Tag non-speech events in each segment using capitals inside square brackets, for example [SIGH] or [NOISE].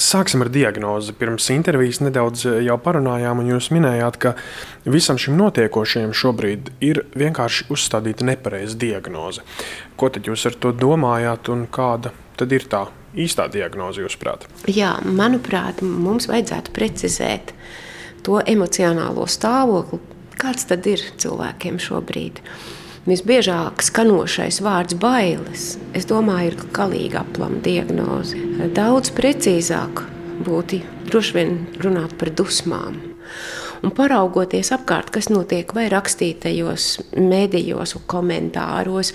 Sāksim ar diagnozi. Pirms intervijas nedaudz jau parunājām, un jūs minējāt, ka visam šim notiekošajam šobrīd ir vienkārši uzstādīta nepareiza diagnoze. Ko tad jūs ar to domājāt, un kāda tad ir tā īstā diagnoze, jūsuprāt? Jā, manuprāt, mums vajadzētu precizēt to emocionālo stāvokli, kāds tad ir cilvēkiem šobrīd. Visbiežāk skanošais vārds bailes, es domāju, ir galīgi aplama diagnoze. Daudz precīzāk būtu droši vien runāt par dusmām. Un paraugoties apkārt, kas notiek vai rakstītajos medijos, komentāros,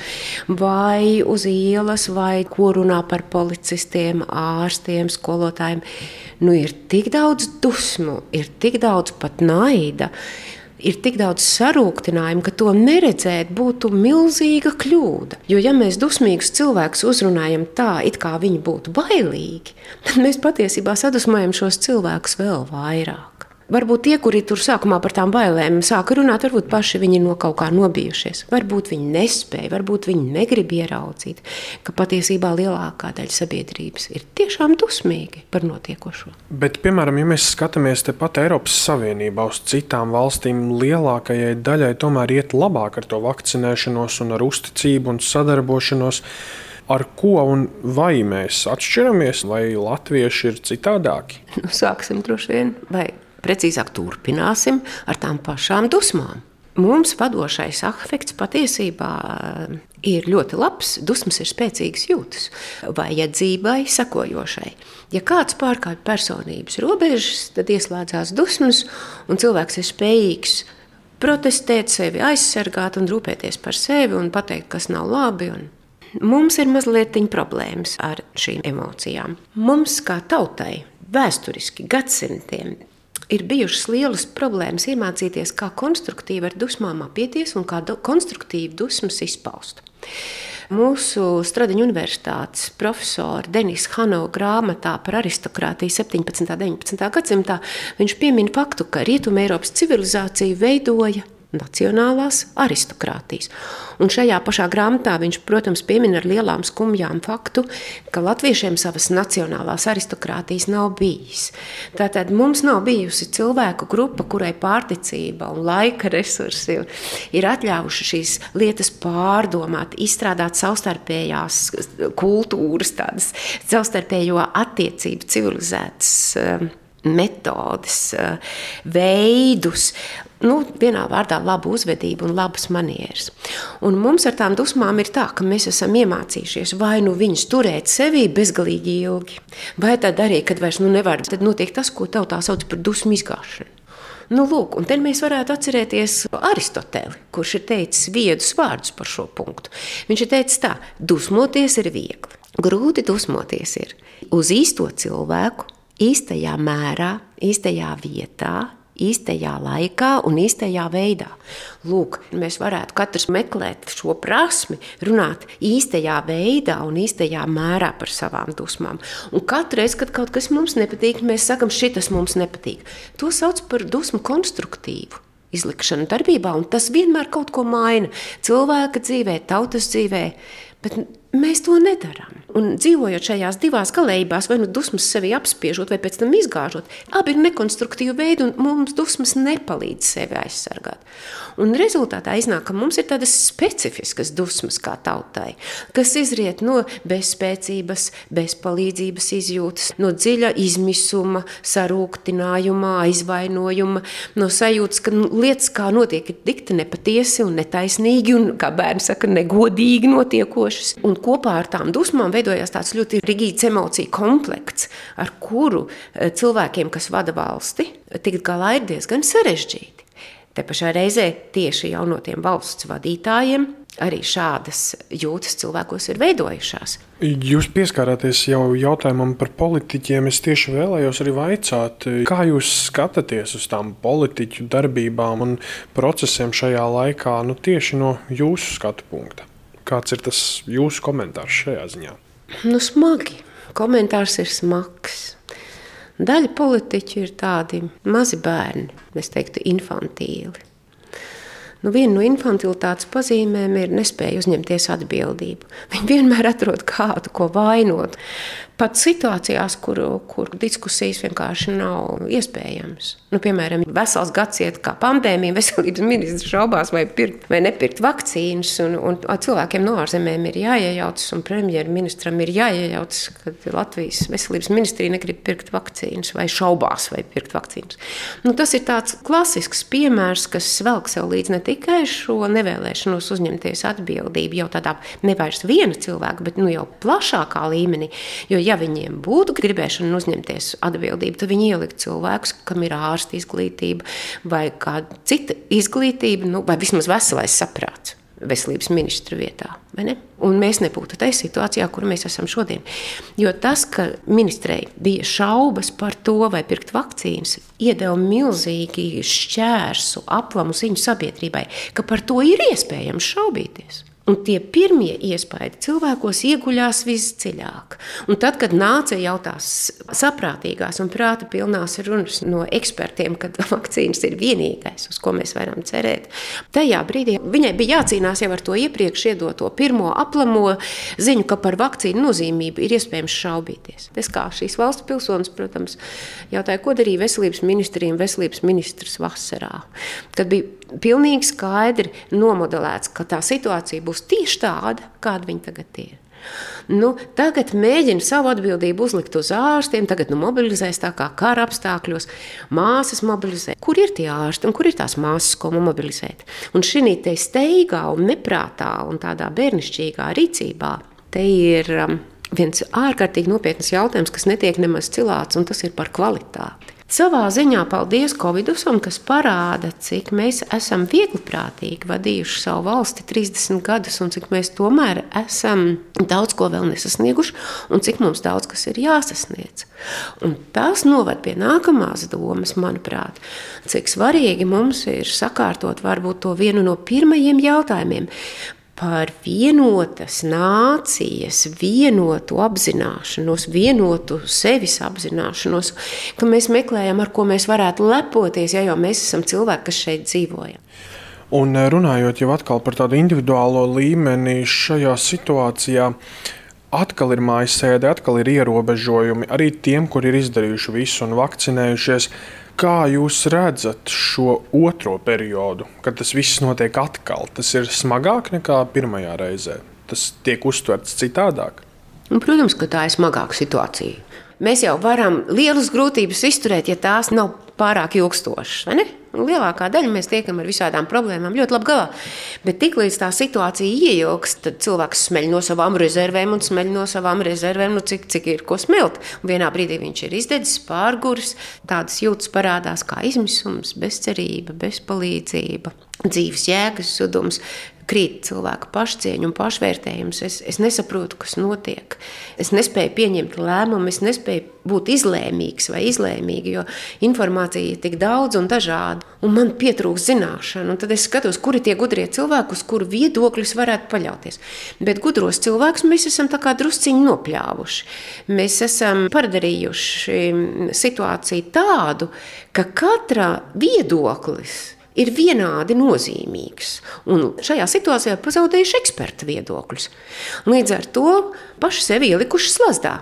vai uz ielas, vai ko runā par policistiem, ārstiem, skolotājiem, nu ir tik daudz dusmu, ir tik daudz pat naida ir tik daudz sarūktinājumu, ka to neredzēt būtu milzīga kļūda. Jo, ja mēs dusmīgus cilvēkus uzrunājam tā, it kā viņi būtu bailīgi, tad mēs patiesībā sadusmojam šos cilvēkus vēl vairāk. Varbūt tie, kuri tur sākumā par tām bailēm sāka runāt, varbūt paši viņi no kaut kā nobijušies. Varbūt viņi nespēja, varbūt viņi negrib ieraudzīt, ka patiesībā lielākā daļa sabiedrības ir tiešām dusmīgi par notiekošo. Bet, piemēram, ja mēs skatāmies tepat Eiropas Savienībā uz citām valstīm, lielākajai daļai tomēr iet labāk ar to vakcinēšanos un ar uzticību un sadarbošanos. Ar ko un vai mēs atšķiramies, vai latvieši ir citādāki? Nu, sāksim droši vien, vai precīzāk turpināsim ar tām pašām dusmām. Mums vadošais afekts patiesībā eh, ir ļoti labs, dusmas ir spēcīgas jūtas, vajadzībai sekojošai. Ja kāds pārkāpj personības robežas, tad ieslēdzās dusmas, un cilvēks ir spējīgs protestēt, sevi aizsargāt un rūpēties par sevi un pateikt, kas nav labi. Un mums ir mazliet problēmas ar šīm emocijām. Mums kā tautai vēsturiski gadsimtiem ir bijušas lielas problēmas iemācīties, kā konstruktīvi ar dusmām apieties un kā konstruktīvi dusmas izpaust. Mūsu Stradiņu universitātes profesora Denisa Hanova grāmatā par aristokrātiju 17. un 19. gadsimtā viņš piemin faktu, ka Rietumē Eiropas civilizācija veidoja nacionālās aristokrātijas. Un šajā pašā grāmatā viņš, protams, piemin ar lielām skumjām faktu, ka latviešiem savas nacionālās aristokrātijas nav bijis. Tātad mums nav bijusi cilvēku grupa, kurai pārticība un laika resursi ir atļaujuši šīs lietas pārdomāt, izstrādāt savstarpējās kultūras, tādas savstarpējo attiecību civilizētas um, metodes, uh, veidus, nu, vienā vārdā labu uzvedību un labas manieres. Un mums ar tām dusmām ir tā, ka mēs esam iemācījušies vai nu viņus turēt sevī bezgalīgi ilgi, vai tad arī, kad vairs nu, nevar, tad notiek tas, ko tautā sauc par dusmu izgāšanu. Nu, lūk, un te mēs varētu atcerēties Aristoteli, kurš ir teicis viedus vārdus par šo punktu. Viņš ir teicis tā, dusmoties ir viegli. Grūti dusmoties ir uz īsto cilvēku, īstajā mērā, īstajā vietā, īstajā laikā un īstajā veidā. Lūk, mēs varētu katrs meklēt šo prasmi, runāt īstajā veidā un īstajā mērā par savām dusmām. Un katru reizi, kad kaut kas mums nepatīk, mēs sakam, šis mums nepatīk. To sauc par dusmu konstruktīvu. Izlikšanu darbībā, un tas vienmēr kaut ko maina cilvēka dzīvē, tautas dzīvē. Bet mēs to nedarām. Un dzīvojot šajās divās galējībās, vai nu dusmas sevi apspiežot, vai pēc tam izgāžot, abi ir nekonstruktīvi veidi, un mums dusmas nepalīdz sevi aizsargāt. Un rezultātā iznāk, ka mums ir tādas specifiskas dusmas kā tautai, kas izriet no bezspēcības, bezpalīdzības izjūtas, no dziļa izmisuma, sarūktinājuma, aizvainojuma, no sajūtas, ka nu, lietas kā notiek ir dikti nepatiesi un netaisnīgi un, kā bērni saka, negodīgi notiekošas. Un kopā ar tām dusmām veidojās tāds ļoti rigīds emociju komplekts, ar kuru eh, cilvēkiem, kas vada valsti, tikt galā ir diezgan sarežģīti. Te pašā reizē tieši jau no tiem valsts vadītājiem arī šādas jūtas cilvēkos ir veidojušās. Jūs pieskārāties jau jautājumam par politiķiem. Es tieši vēlējos arī vaicāt, kā jūs skatāties uz tām politiķu darbībām un procesiem šajā laikā, nu, tieši no jūsu skatu punkta. Kāds ir tas jūsu komentārs šajā ziņā? Nu, smagi. Komentārs ir smags. Daļa politiķu ir tādi mazi bērni, es teiktu, infantīli. Nu, viena no infantilitātes pazīmēm ir nespēja uzņemties atbildību. Viņi vienmēr atrod kādu, ko vainot. Pat situācijās, kur, kur diskusijas vienkārši nav iespējamas. Nu, piemēram, vesels gads iet kā pandēmija, veselības ministrs šaubās, vai pirkt vai nepirkt vakcīnas, un, un cilvēkiem no ārzemēm ir jāiejaucas, un premjerministram ir jāiejaucas, kad Latvijas veselības ministrija negrib pirkt vakcīnas vai šaubās vai pirkt vakcīnas. Nu, tas ir tāds klasisks piemērs, kas velk sev līdzi ne tikai šo nevēlēšanos uzņemties atbildību jau tādā nevairs viena cilvēka, bet nu, jau plašākā līmenī. Jo, ja viņiem būtu gribēšana uzņemties atbildību, tad viņi ielikt cilvēkus, kam ir ārsta izglītība vai kāda cita izglītība, nu, vai vismaz veselais saprāts veselības ministra vietā. Ne? Un mēs nebūtu tajā situācijā, kur mēs esam šodien. Jo tas, ka ministrei bija šaubas par to, vai pirkt vakcīnas, iedeva milzīgi šķērsu, aplamu ziņu sabiedrībai, ka par to ir iespējams šaubīties. Un tie pirmie iespaidi cilvēkos ieguļās visdziļāk. Un tad, kad nāca jau tās saprātīgās un prāta pilnās runas no ekspertiem, ka [LAUGHS] vakcīnas ir vienīgais, uz ko mēs varam cerēt, tajā brīdī viņai bija jācīnās jau ar to iepriekš iedoto pirmo aplamo ziņu, ka par vakcīnu nozīmību ir iespējams šaubīties. Es kā šīs valsts pilsonis, protams, jautāju, ko darīja veselības ministrija un veselības ministrs vasarā, kad bija pilnīgi skaidri nomodelēts, ka tā situācija būs tieši tāda, kāda viņa tagad ir. Nu, tagad mēģina savu atbildību uzlikt uz ārstiem, tagad nu, mobilizēs tā kā kara apstākļos. Māsas mobilizē. Kur ir tie ārsti un kur ir tās māsas, ko mobilizēt? Un šī steigā un neprātā un tādā bērnišķīgā rīcībā te ir um, viens ārkārtīgi nopietns jautājums, kas netiek nemaz cilāts, un tas ir par kvalitāti. Savā ziņā paldies Covidusam, kas parāda, cik mēs esam viegliprātīgi vadījuši savu valsti 30 gadus, un cik mēs tomēr esam daudz ko vēl nesasnieguši, un cik mums daudz kas ir jāsasniedz. Un tas noved pie nākamās domas, manuprāt, cik svarīgi mums ir sakārtot varbūt to vienu no pirmajiem jautājumiem par vienotas nācijas, vienotu apzināšanos, vienotu sevis apzināšanos, ka mēs meklējam, ar ko mēs varētu lepoties, ja jau mēs esam cilvēki, kas šeit dzīvojam. Un eh, runājot jau atkal par tādu individuālo līmeni šajā situācijā, atkal ir mājasēde, atkal ir ierobežojumi arī tiem, kur ir izdarījuši visu un vakcinējušies. Kā jūs redzat šo otro periodu, kad tas viss notiek atkal? Tas ir smagāk nekā pirmajā reizē. Tas tiek uztverts citādāk. Un, protams, ka tā ir smagāka situācija. Mēs jau varam lielas grūtības izturēt, ja tās nav pārāk ilgstošas. Lielākā daļa mēs tiekam ar visādām problēmām ļoti labi galā. Bet tiklīdz tā situācija ieilgst, tad cilvēks smeļ no savām rezervēm un smeļ no savām rezervēm, nu cik, cik ir ko smelt. Un vienā brīdī viņš ir izdedzis, pārguris, tādas jūtas parādās kā izmisums, bezcerība, bezpalīdzība, dzīves jēgas zudums, krīt cilvēka pašcieņa un pašvērtējums. Es, es nesaprotu, kas notiek. Es nespēju pieņemt lēmumu, es nespēju būt izlēmīgs vai izlēmīgs, jo informācija ir tik daudz un dažāda. Un man pietrūkst zināšanu, un tad es skatos, kuri tie gudrie cilvēki, uz kuru viedokļus varētu paļauties. Bet gudros cilvēkus mēs esam drusciņi nopļāvuši. Mēs esam padarījuši situāciju tādu, ka katra viedoklis ir vienādi nozīmīgs. Un šajā situācijā pazaudējuši eksperta viedokļus. Līdz ar to paši sevi ielikuši slazdā.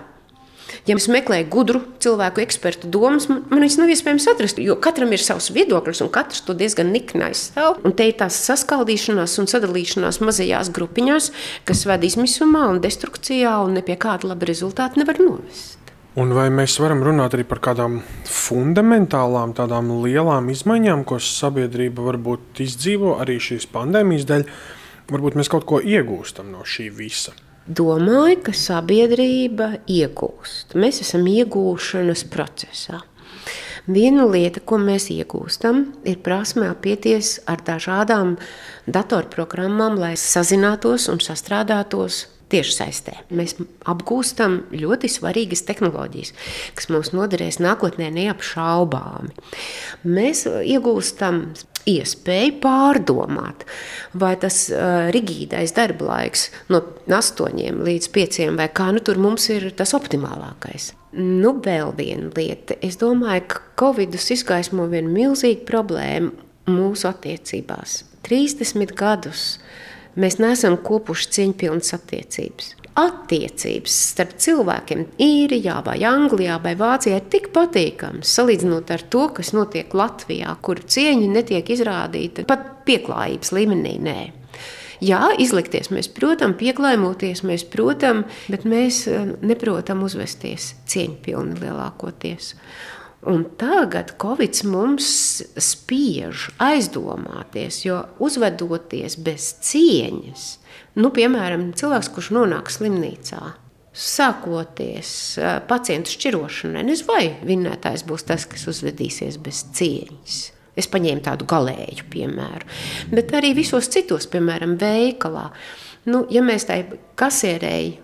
Ja mēs meklējam gudru cilvēku, ekspertu domas, man viņas nav iespējams atrast. Jo katram ir savs viedoklis, un katrs to diezgan nikni aizstāv. Un te ir tās saskaldīšanās un sadalīšanās mazajās grupiņās, kas ved izmisumā un destrukcijā, un pie kāda laba rezultāta nevar novest. Un vai mēs varam runāt arī par kādām fundamentālām, tādām lielām izmaiņām, ko sabiedrība varbūt izdzīvo arī šīs pandēmijas dēļ? Varbūt mēs kaut ko iegūstam no šī visa. Domāju, ka sabiedrība iegūst. Mēs esam iegūšanas procesā. Viena lieta, ko mēs iegūstam, ir prasme apieties ar dažādām datorprogrammām, lai sazinātos un sastrādātos tiešsaistē. Mēs apgūstam ļoti svarīgas tehnoloģijas, kas mums noderēs nākotnē neapšaubāmi. Mēs iegūstam iespēju pārdomāt, vai tas uh, rigīdais darba laiks no 8 līdz 5 vai kā nu tur mums ir tas optimālākais. Nu, vēl viena lieta. Es domāju, ka Covid izgaismo vienu milzīgu problēmu mūsu attiecībās. 30 gadus Mēs neesam kopuši cieņpilnas attiecības. attiecības starp cilvēkiem īrijā, vai Anglijā, vai Vācijā ir tik patīkamas, salīdzinot ar to, kas notiek Latvijā, kur cieņa netiek izrādīta pat pieklājības līmenī. Nē. Jā, izlikties mēs, protams, pieklājmoties mēs, protams, bet mēs eh, neprotam uzvesties cieņpilni lielākoties. Un tagad Covid mums spiež aizdomāties, jo uzvedoties bez cieņas, Nu, piemēram, cilvēks, kurš nonāk slimnīcā, sākoties pacientu šķirošanai, nezinu, vai vinnētājs būs tas, kas uzvedīsies bez cieņas. Es paņēmu tādu galēju piemēru, bet arī visos citos, piemēram, veikalā. Nu, ja mēs tai kasierēji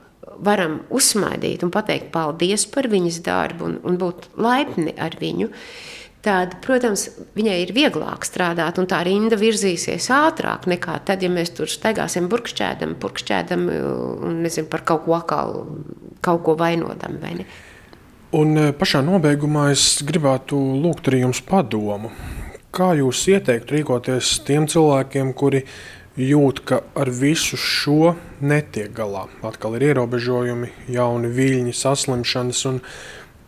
varam uzsmaidīt un pateikt paldies par viņas darbu un, un būt laipni ar viņu, tad, protams, viņai ir vieglāk strādāt, un tā rinda virzīsies ātrāk nekā tad, ja mēs tur staigāsim burkšķēdam, burkšķēdam un nezinu par kaut ko akalu, kaut ko vainodam. Vai ne? Un e, pašā nobeigumā es gribētu lūgt arī jums padomu. Kā jūs ieteiktu rīkoties tiem cilvēkiem, kuri jūt, ka ar visu šo netiek galā? Atkal ir ierobežojumi, jauni viļņi, saslimšanas, un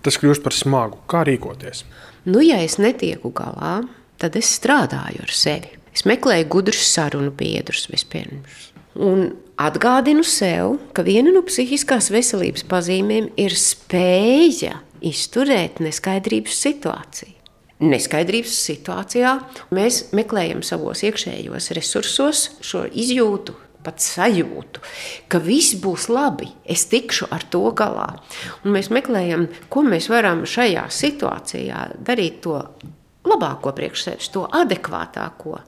tas kļūst par smagu. Kā rīkoties? Nu, ja es netieku galā, tad es strādāju ar sevi. Es meklēju gudrus sarunu biedrus vispirms. Un atgādinu sev, ka viena no psihiskās veselības pazīmēm ir spēja izturēt neskaidrības situāciju. Neskaidrības situācijā mēs meklējam savos iekšējos resursos šo izjūtu, pat sajūtu, ka viss būs labi, es tikšu ar to galā. Un mēs meklējam, ko mēs varam šajā situācijā darīt to labāko priekš sevis, to adekvātāko.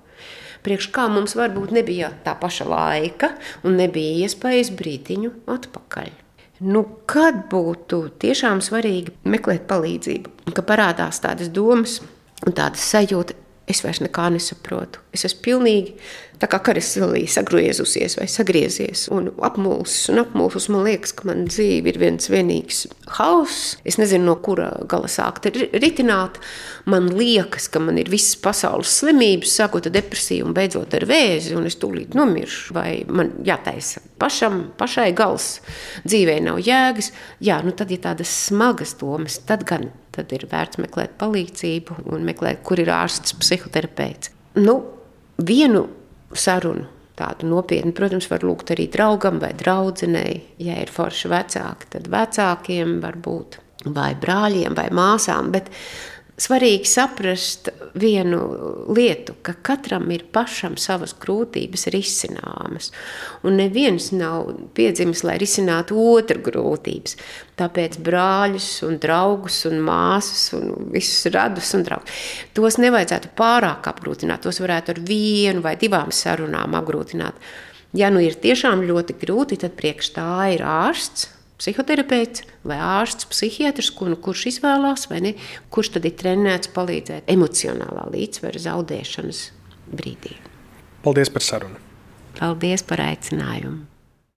Priekš kā mums varbūt nebija tā paša laika un nebija iespējas brīdiņu atpakaļ. Nu, kad būtu tiešām svarīgi meklēt palīdzību, kad parādās tādas domas un tādas sajūtas, es vairs nekā nesaprotu. Es esmu pilnīgi tā kā karasilija sagriezusies vai sagriezies un apmulsis un apmulsis. Man liekas, ka man dzīve ir viens vienīgs hauss. Es nezinu, no kura gala sākt ritināt. Man liekas, ka man ir visas pasaules slimības, sākot ar depresiju un beidzot ar vēzi, un es tūlīt nomiršu. Vai man jātaisa pašam, pašai gals, dzīvē nav jēgas. Jā, nu tad, ja tādas smagas domas, tad gan tad ir vērts meklēt palīdzību un meklēt, kur ir ārsts, psihoterapeits. Nu, vienu sarunu. Tādu nopietnu, protams, var lūgt arī draugam vai draudzenei. Ja ir forši vecāki, tad vecākiem var būt vai brāļiem vai māsām. Bet svarīgi saprast vienu lietu, ka katram ir pašam savas grūtības risināmas. Un neviens nav piedzimis, lai risinātu otru grūtības. Tāpēc brāļus, un draugus, un māsas, un visus radus un draugus. Tos nevajadzētu pārāk apgrūtināt. Tos varētu ar vienu vai divām sarunām apgrūtināt. Ja nu ir tiešām ļoti grūti, tad priekš tā ir ārsts psihoterapeits vai ārsts, psihiatrs, kur, nu, kurš izvēlās, vai ne, kurš tad ir trenēts palīdzēt emocionālā līdzsvera zaudēšanas brīdī. Paldies par sarunu! Paldies par aicinājumu!